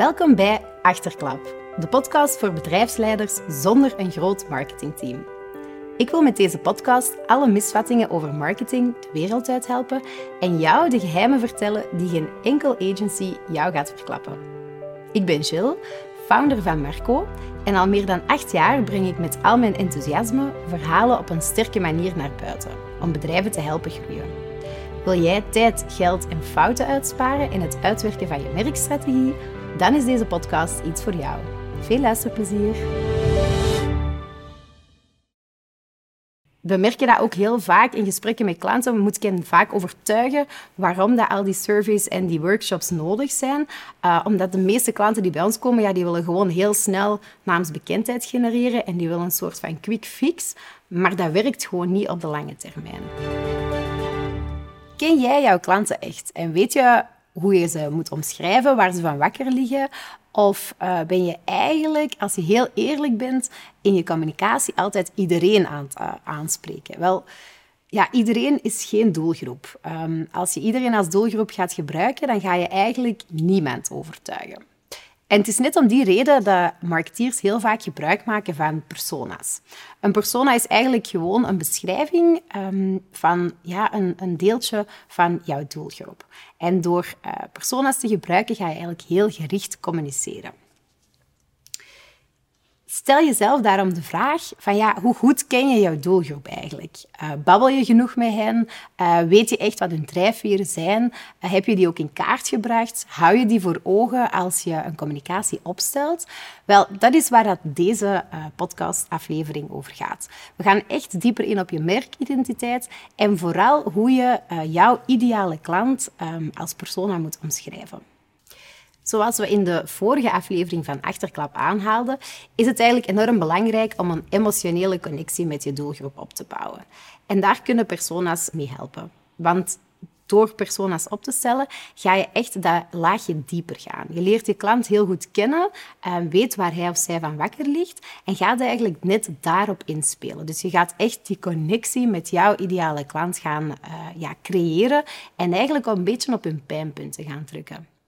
Welkom bij Achterklap, de podcast voor bedrijfsleiders zonder een groot marketingteam. Ik wil met deze podcast alle misvattingen over marketing de wereld uit helpen en jou de geheimen vertellen die geen enkel agency jou gaat verklappen. Ik ben Jill, founder van Merco en al meer dan acht jaar breng ik met al mijn enthousiasme verhalen op een sterke manier naar buiten om bedrijven te helpen groeien. Wil jij tijd, geld en fouten uitsparen in het uitwerken van je merkstrategie? Dan is deze podcast iets voor jou. Veel luisterplezier! We merken dat ook heel vaak in gesprekken met klanten. We moeten hen vaak overtuigen waarom dat al die surveys en die workshops nodig zijn. Uh, omdat de meeste klanten die bij ons komen, ja, die willen gewoon heel snel naamsbekendheid genereren en die willen een soort van quick fix. Maar dat werkt gewoon niet op de lange termijn. Ken jij jouw klanten echt en weet je hoe je ze moet omschrijven, waar ze van wakker liggen? Of uh, ben je eigenlijk, als je heel eerlijk bent, in je communicatie altijd iedereen aan het uh, aanspreken? Wel, ja, iedereen is geen doelgroep. Um, als je iedereen als doelgroep gaat gebruiken, dan ga je eigenlijk niemand overtuigen. En het is net om die reden dat marketeers heel vaak gebruik maken van persona's. Een persona is eigenlijk gewoon een beschrijving um, van ja, een, een, deeltje van jouw doelgroep. En door uh, persona's te gebruiken ga je eigenlijk heel gericht communiceren. Stel jezelf daarom de vraag van ja, hoe goed ken je jouw doelgroep eigenlijk? Uh, babbel je genoeg met hen? Uh, weet je echt wat hun drijfveren zijn? Uh, heb je die ook in kaart gebracht? Hou je die voor ogen als je een communicatie opstelt? Wel, dat is waar dat deze podcastaflevering over gaat. We gaan echt dieper in op je merkidentiteit en vooral hoe je jouw ideale klant um, als persona moet omschrijven. Zoals we in de vorige aflevering van Achterklap aanhaalden, is het eigenlijk enorm belangrijk om een emotionele connectie met je doelgroep op te bouwen. En daar kunnen persona's mee helpen. Want door persona's op te stellen, ga je echt dat laagje dieper gaan. Je leert je klant heel goed kennen, weet waar hij of zij van wakker ligt en gaat eigenlijk net daarop inspelen. Dus je gaat echt die connectie met jouw ideale klant gaan uh, ja, creëren en eigenlijk een beetje op hun pijnpunten gaan drukken.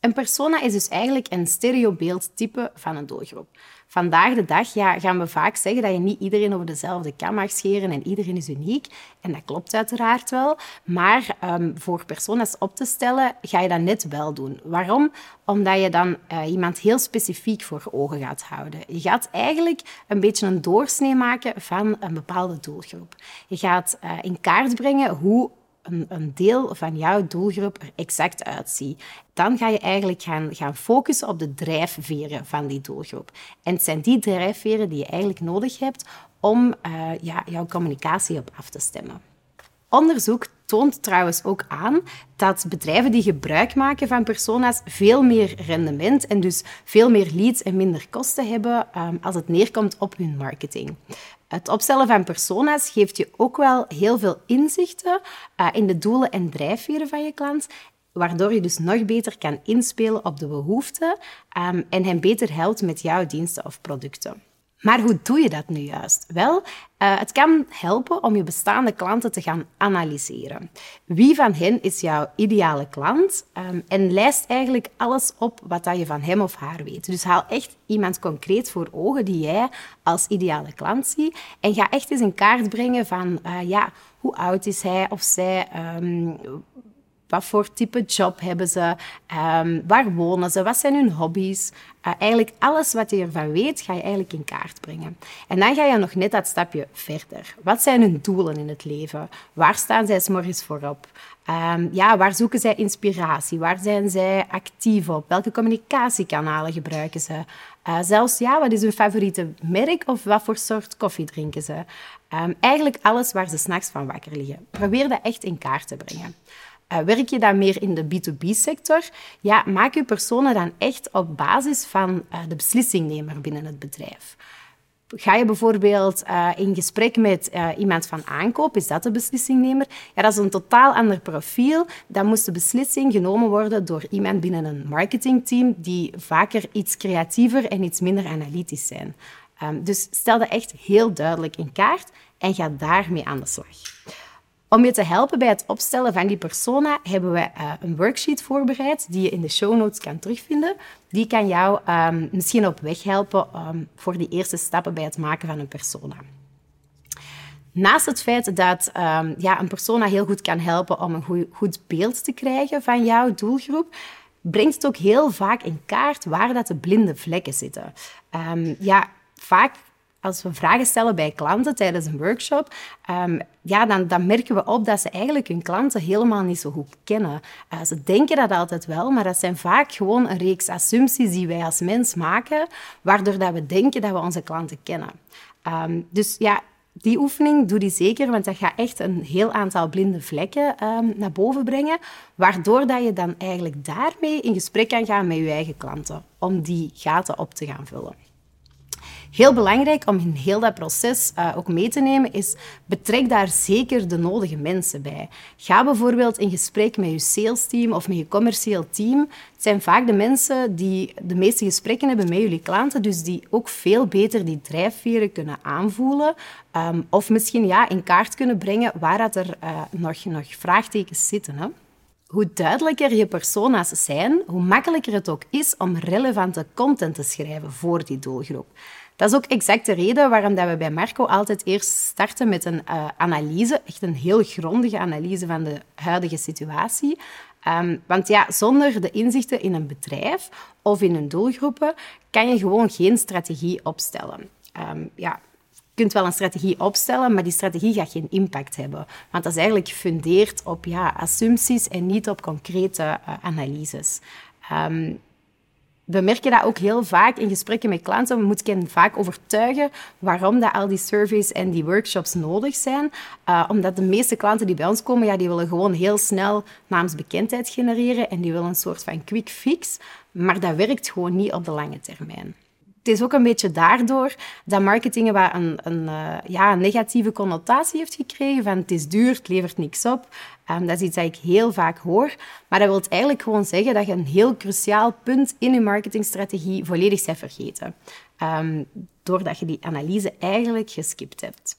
Een persona is dus eigenlijk een stereobeeldtype van een doelgroep. Vandaag de dag ja, gaan we vaak zeggen dat je niet iedereen over dezelfde kam mag scheren en iedereen is uniek. En dat klopt uiteraard wel. Maar um, voor persona's op te stellen, ga je dat net wel doen. Waarom? Omdat je dan uh, iemand heel specifiek voor ogen gaat houden. Je gaat eigenlijk een beetje een doorsnee maken van een bepaalde doelgroep. Je gaat uh, in kaart brengen hoe een, een, deel van jouw doelgroep er exact uitziet. Dan ga je eigenlijk gaan, gaan focussen op de drijfveren van die doelgroep. En het zijn die drijfveren die je eigenlijk nodig hebt om uh, ja, jouw communicatie op af te stemmen. Onderzoek toont trouwens ook aan dat bedrijven die gebruik maken van persona's veel meer rendement en dus veel meer leads en minder kosten hebben um, als het neerkomt op hun marketing. Het opstellen van persona's geeft je ook wel heel veel inzichten uh, in de doelen en drijfveren van je klant waardoor je dus nog beter kan inspelen op de behoeften um, en hen beter helpt met jouw diensten of producten. Maar hoe doe je dat nu juist? Wel, uh, het kan helpen om je bestaande klanten te gaan analyseren. Wie van hen is jouw ideale klant? Um, en lijst eigenlijk alles op wat dat je van hem of haar weet. Dus haal echt iemand concreet voor ogen die jij als ideale klant ziet. En ga echt eens in kaart brengen van, uh, ja, hoe oud is hij of zij? Um, wat voor type job hebben ze? Um, waar wonen ze? Wat zijn hun hobby's? Uh, eigenlijk alles wat je ervan weet, ga je eigenlijk in kaart brengen. En dan ga je nog net dat stapje verder. Wat zijn hun doelen in het leven? Waar staan zij s morgens voorop? Um, ja, waar zoeken zij inspiratie? Waar zijn zij actief op? Welke communicatiekanalen gebruiken ze? Uh, zelfs, ja, wat is hun favoriete merk of wat voor soort koffie drinken ze? Um, eigenlijk alles waar ze s'nachts van wakker liggen. Probeer dat echt in kaart te brengen. Uh, werk je dan meer in de B2B-sector? Ja, maak je personen dan echt op basis van uh, de beslissingnemer binnen het bedrijf. Ga je bijvoorbeeld uh, in gesprek met iemand van aankoop, is dat de beslissingnemer? Ja, dat is een totaal ander profiel. Dan moest de beslissing genomen worden door iemand binnen een marketingteam die vaker iets creatiever en iets minder analytisch zijn. Um, dus stel dat echt heel duidelijk in kaart en ga daarmee aan de slag. Om je te helpen bij het opstellen van die persona hebben we uh, een worksheet voorbereid die je in de show notes kan terugvinden. Die kan jou um, misschien op weg helpen um, voor die eerste stappen bij het maken van een persona. Naast het feit dat um, ja, een persona heel goed kan helpen om een goed, beeld te krijgen van jouw doelgroep, brengt het ook heel vaak in kaart waar dat de blinde vlekken zitten. Ja, vaak als we vragen stellen bij klanten tijdens een workshop, um, ja, dan, dan, merken we op dat ze eigenlijk hun klanten helemaal niet zo goed kennen. Uh, ze denken dat altijd wel, maar dat zijn vaak gewoon een reeks assumpties die wij als mens maken, waardoor dat we denken dat we onze klanten kennen. Um, dus ja, die oefening doe die zeker, want dat gaat echt een heel aantal blinde vlekken um, naar boven brengen, waardoor dat je dan eigenlijk daarmee in gesprek kan gaan met je eigen klanten, om die gaten op te gaan vullen. Heel belangrijk om in heel dat proces uh, ook mee te nemen is, betrek daar zeker de nodige mensen bij. Ga bijvoorbeeld in gesprek met je salesteam of met je commercieel team. Het zijn vaak de mensen die de meeste gesprekken hebben met jullie klanten, dus die ook veel beter die drijfveren kunnen aanvoelen. Um, of misschien ja, in kaart kunnen brengen waar dat er uh, nog, nog vraagtekens zitten. Hè? Hoe duidelijker je persona's zijn, hoe makkelijker het ook is om relevante content te schrijven voor die doelgroep. Dat is ook exact de reden waarom dat we bij Marco altijd eerst starten met een uh, analyse, echt een heel grondige analyse van de huidige situatie. Um, want ja, zonder de inzichten in een bedrijf of in een doelgroepen kan je gewoon geen strategie opstellen. Um, ja, kunt wel een strategie opstellen, maar die strategie gaat geen impact hebben. Want dat is eigenlijk gefundeerd op ja, assumpties en niet op concrete uh, analyses. Um, we merken dat ook heel vaak in gesprekken met klanten. We moeten hen vaak overtuigen waarom dat al die surveys en die workshops nodig zijn. Uh, omdat de meeste klanten die bij ons komen, ja, die willen gewoon heel snel naamsbekendheid genereren en die willen een soort van quick fix. Maar dat werkt gewoon niet op de lange termijn. Het is ook een beetje daardoor dat marketing wat een, een, uh, ja, een negatieve connotatie heeft gekregen. Van het is duur, het levert niks op. Um, dat is iets dat ik heel vaak hoor. Maar dat wil eigenlijk gewoon zeggen dat je een heel cruciaal punt in je marketingstrategie volledig bent vergeten. Um, doordat je die analyse eigenlijk geskipt hebt.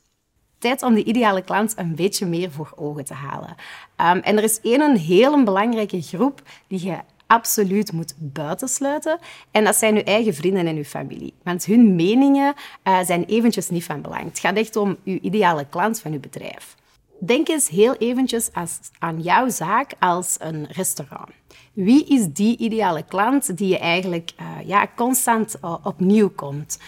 Tijd om de ideale klant een beetje meer voor ogen te halen. Um, en er is één een heel belangrijke groep die je absoluut moet buitensluiten. En dat zijn uw eigen vrienden en uw familie. Want hun meningen uh, zijn eventjes niet van belang. Het gaat echt om uw ideale klant van uw bedrijf. Denk eens heel eventjes aan jouw zaak als een restaurant. Wie is die ideale klant die je eigenlijk uh, ja, constant uh, opnieuw komt?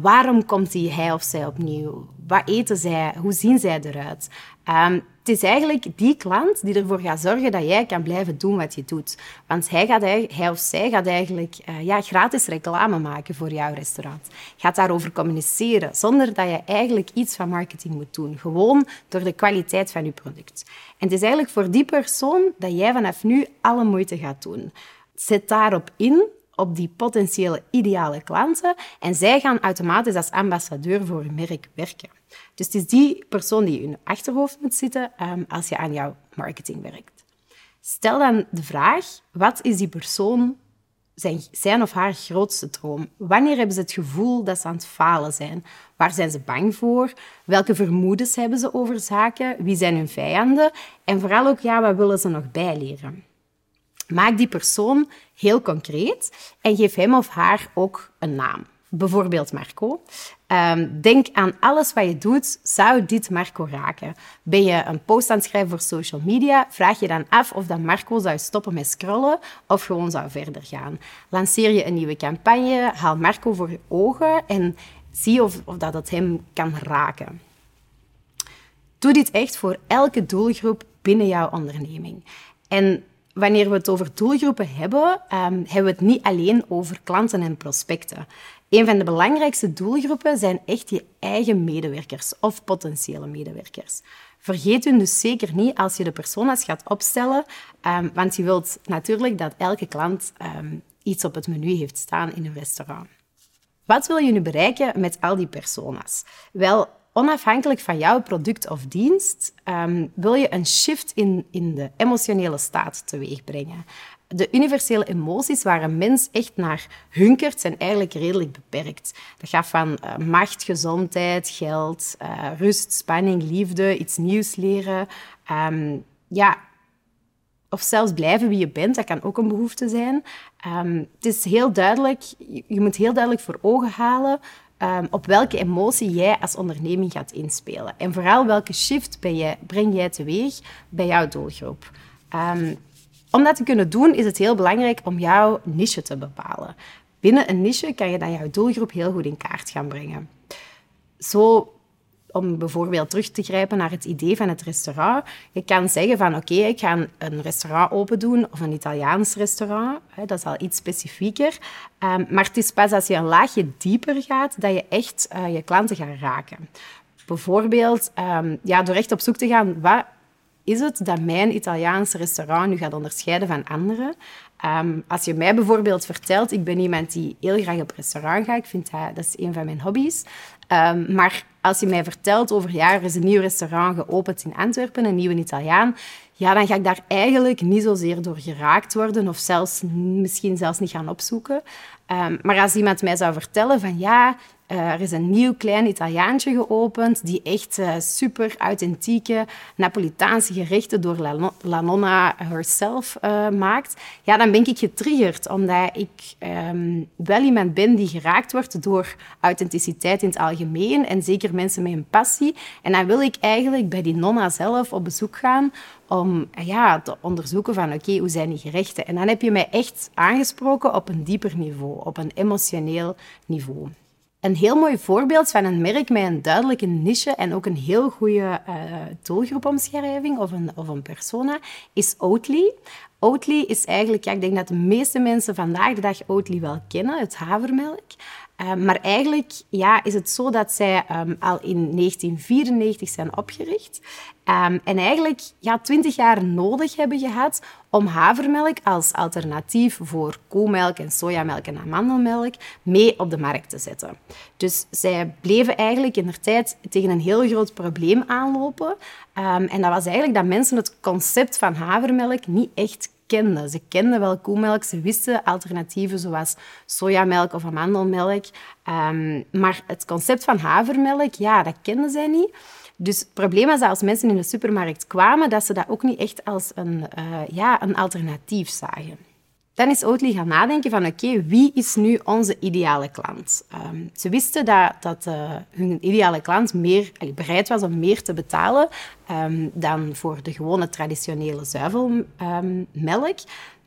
Waarom komt die hij of zij opnieuw? Wat eten zij? Hoe zien zij eruit? Het is eigenlijk die klant die ervoor gaat zorgen dat jij kan blijven doen wat je doet. Want hij, gaat, hij of zij gaat eigenlijk uh, ja, gratis reclame maken voor jouw restaurant. Gaat daarover communiceren, zonder dat je eigenlijk iets van marketing moet doen. Gewoon door de kwaliteit van je product. En het is eigenlijk voor die persoon dat jij vanaf nu alle moeite gaat doen. Zet daarop in op die potentiële ideale klanten en zij gaan automatisch als ambassadeur voor je merk werken. Dus het is die persoon die in je achterhoofd moet zitten um, als je aan jouw marketing werkt. Stel dan de vraag, wat is die persoon zijn, zijn of haar grootste droom? Wanneer hebben ze het gevoel dat ze aan het falen zijn? Waar zijn ze bang voor? Welke vermoedens hebben ze over zaken? Wie zijn hun vijanden? En vooral ook, ja, wat willen ze nog bijleren? Maak die persoon heel concreet en geef hem of haar ook een naam. Bijvoorbeeld Marco. Um, denk aan alles wat je doet, zou dit Marco raken? Ben je een post aan het schrijven voor social media? Vraag je dan af of dat Marco zou stoppen met scrollen of gewoon zou verder gaan. Lanceer je een nieuwe campagne, haal Marco voor je ogen en zie of, of dat het hem kan raken. Doe dit echt voor elke doelgroep binnen jouw onderneming. En wanneer we het over doelgroepen hebben, um, hebben we het niet alleen over klanten en prospecten. Een van de belangrijkste doelgroepen zijn echt je eigen medewerkers of potentiële medewerkers. Vergeet hun dus zeker niet als je de persona's gaat opstellen, um, want je wilt natuurlijk dat elke klant um, iets op het menu heeft staan in een restaurant. Wat wil je nu bereiken met al die persona's? Wel, onafhankelijk van jouw product of dienst, um, wil je een shift in, in de emotionele staat teweeg brengen. de universele emoties waar een mens echt naar hunkert, zijn eigenlijk redelijk beperkt. Dat gaat van uh, macht, gezondheid, geld, uh, rust, spanning, liefde, iets nieuws leren. Um, ja, of zelfs blijven wie je bent, dat kan ook een behoefte zijn. Um, het is heel duidelijk, je moet heel duidelijk voor ogen halen um, op welke emotie jij als onderneming gaat inspelen. En vooral welke shift ben jij, breng jij teweeg bij jouw doelgroep. Um, om dat te kunnen doen, is het heel belangrijk om jouw niche te bepalen. Binnen een niche kan je dan jouw doelgroep heel goed in kaart gaan brengen. Zo om bijvoorbeeld terug te grijpen naar het idee van het restaurant. Je kan zeggen van oké, ik ga een restaurant open doen of een Italiaans restaurant. Dat is al iets specifieker. Um, maar het is pas als je een laagje dieper gaat dat je echt uh, je klanten gaat raken. Bijvoorbeeld um, ja, door echt op zoek te gaan, wat is het dat mijn Italiaanse restaurant nu gaat onderscheiden van anderen? Um, als je mij bijvoorbeeld vertelt, ik ben iemand die heel graag op restaurant gaat, ik vind dat, dat is een van mijn hobby's. Maar als je mij vertelt over, ja, er is een nieuw restaurant geopend in Antwerpen, een nieuwe Italiaan, ja, dan ga ik daar eigenlijk niet zozeer door geraakt worden of zelfs, misschien zelfs niet gaan opzoeken. Um, maar als iemand mij zou vertellen van, ja, uh, er is een nieuw klein Italiaantje geopend die echt uh, super authentieke Napolitaanse gerechten door La, Nonna herself uh, maakt. Ja, dan ben ik getriggerd, omdat ik um, wel iemand ben die geraakt wordt door authenticiteit in het algemeen en zeker mensen met een passie. En dan wil ik eigenlijk bij die nonna zelf op bezoek gaan om ja, te onderzoeken van oké, hoe zijn die gerechten? En dan heb je mij echt aangesproken op een dieper niveau, op een emotioneel niveau. Een heel mooi voorbeeld van een merk met een duidelijke niche en ook een heel goede uh, doelgroepomschrijving of een, of een persona is Oatly. Oatly is eigenlijk, ja, ik denk dat de meeste mensen vandaag de dag Oatly wel kennen, het havermelk. Uh, maar eigenlijk ja, is het zo dat zij um, al in 1994 zijn opgericht. Um, en eigenlijk ja, 20 jaar nodig hebben gehad om havermelk als alternatief voor koemelk en sojamelk en amandelmelk mee op de markt te zetten. Dus zij bleven eigenlijk in de tijd tegen een heel groot probleem aanlopen. Um, en dat was eigenlijk dat mensen het concept van havermelk niet echt Ze kenden wel koemelk, ze wisten alternatieven zoals sojamelk of amandelmelk. Um, maar het concept van havermelk, ja, dat kenden zij niet. Dus het probleem was dat als mensen in de supermarkt kwamen, dat ze dat ook niet echt als een, uh, ja, een alternatief zagen. Dan is Oatly gaan nadenken van oké, wie is nu onze ideale klant? Um, ze wisten dat, dat uh, hun ideale klant meer, bereid was om meer te betalen um, dan voor de gewone traditionele zuivelmelk.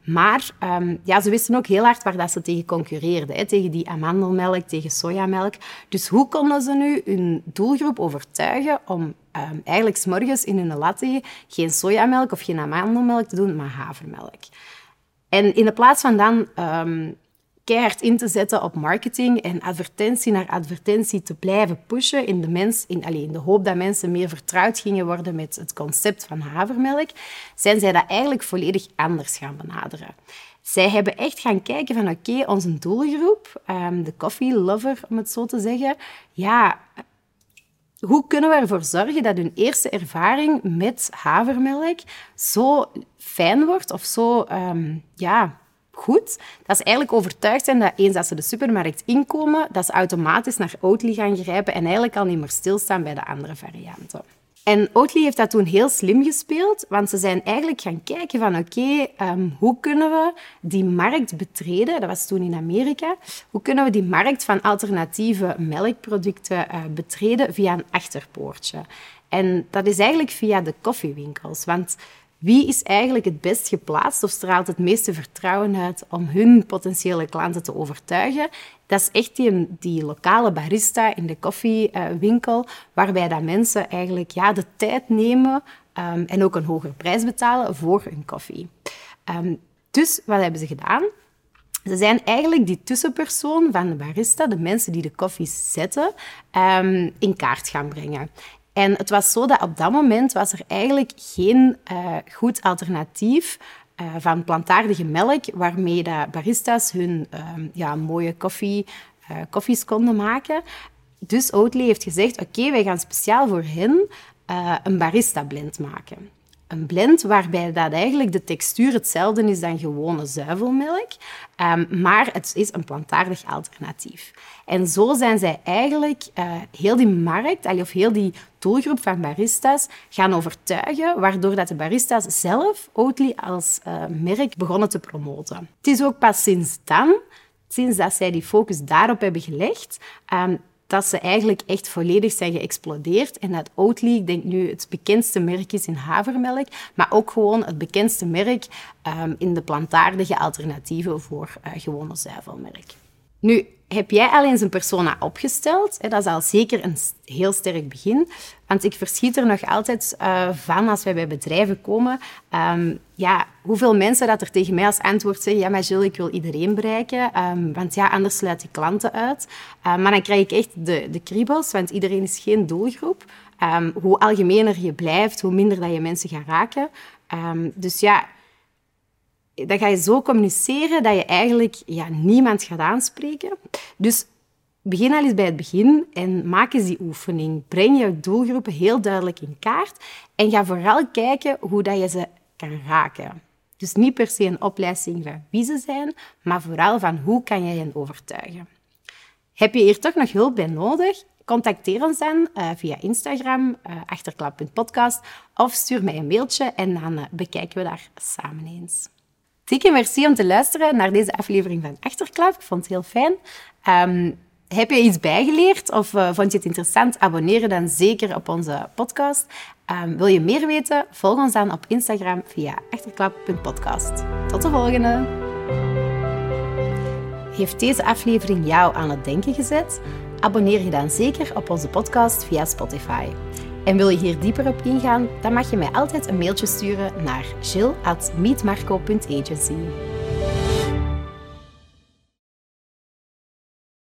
Maar um, ja, ze wisten ook heel hard waar dat ze tegen concurreerden. Hè, tegen die amandelmelk, tegen sojamelk. Dus hoe konden ze nu hun doelgroep overtuigen om um, eigenlijk s'morgens in hun latte geen sojamelk of geen amandelmelk te doen, maar havermelk? En in de plaats van dan um, keihard in te zetten op marketing en advertentie naar advertentie te blijven pushen in de, mens, in, allez, in de hoop dat mensen meer vertrouwd gingen worden met het concept van havermelk, zijn zij dat eigenlijk volledig anders gaan benaderen. Zij hebben echt gaan kijken van oké, onze doelgroep, um, de coffee lover om het zo te zeggen, ja, hoe kunnen we ervoor zorgen dat hun eerste ervaring met havermelk zo fijn wordt of zo um, ja, goed, dat ze eigenlijk overtuigd zijn dat eens dat ze de supermarkt inkomen, dat ze automatisch naar Oatly gaan grijpen en eigenlijk al niet meer stilstaan bij de andere varianten. En Oatly heeft dat toen heel slim gespeeld, want ze zijn eigenlijk gaan kijken van oké, um, hoe kunnen we die markt betreden, dat was toen in Amerika, hoe kunnen we die markt van alternatieve melkproducten uh, betreden via een achterpoortje. En dat is eigenlijk via de koffiewinkels, want wie is eigenlijk het best geplaatst of straalt het meeste vertrouwen uit om hun potentiële klanten te overtuigen? Dat is echt die, lokale barista in de koffiewinkel, waarbij dat mensen eigenlijk ja, de tijd nemen um, en ook een hogere prijs betalen voor hun koffie. Um, dus wat hebben ze gedaan? Ze zijn eigenlijk die tussenpersoon van de barista, de mensen die de koffie zetten, um, in kaart gaan brengen. En het was zo dat op dat moment was er eigenlijk geen uh, goed alternatief uh, van plantaardige melk waarmee de baristas hun uh, ja, mooie koffie, koffies konden maken. Dus Oatly heeft gezegd, oké, wij gaan speciaal voor hen een barista blend maken. Een blend waarbij dat eigenlijk de textuur hetzelfde is dan gewone zuivelmelk, um, maar het is een plantaardig alternatief. En zo zijn zij eigenlijk uh, heel die markt, of heel die doelgroep van baristas gaan overtuigen, waardoor dat de baristas zelf Oatly als uh, merk begonnen te promoten. Het is ook pas sinds dan, sinds dat zij die focus daarop hebben gelegd, um, dat ze eigenlijk echt volledig zijn geëxplodeerd. En dat Oatly, ik denk nu, het bekendste merk is in havermelk, maar ook gewoon het bekendste merk um, in de plantaardige alternatieven voor uh, gewone zuivelmelk. Nu, heb jij al eens een persona opgesteld? Dat is al zeker een heel sterk begin. Want ik verschiet er nog altijd uh, van als wij bij bedrijven komen. Um, ja, hoeveel mensen dat er tegen mij als antwoord zeggen... Ja, maar Jill, ik wil iedereen bereiken. Um, want ja, anders sluit ik klanten uit. Uh, maar dan krijg ik echt de, de kriebels, want iedereen is geen doelgroep. Hoe algemener je blijft, hoe minder dat je mensen gaat raken. dus ja dan ga je zo communiceren dat je eigenlijk ja, niemand gaat aanspreken. Dus begin al eens bij het begin en maak eens die oefening. Breng je doelgroepen heel duidelijk in kaart en ga vooral kijken hoe dat je ze kan raken. Dus niet per se een opleiding van wie ze zijn, maar vooral van hoe kan je hen overtuigen. Heb je hier toch nog hulp bij nodig? Contacteer ons dan uh, via Instagram, uh, achterklap.podcast, of stuur mij een mailtje en dan uh, bekijken we daar samen eens. Dikke merci om te luisteren naar deze aflevering van Achterklap. Ik vond het heel fijn. Um, heb je iets bijgeleerd of uh, vond je het interessant? Abonneer dan zeker op onze podcast. Um, wil je meer weten? Volg ons dan op Instagram via achterklap.podcast. Tot de volgende! Heeft deze aflevering jou aan het denken gezet? Abonneer je dan zeker op onze podcast via Spotify. En wil je hier dieper op ingaan, dan mag je mij altijd een mailtje sturen naar jill.meetmarco.agency.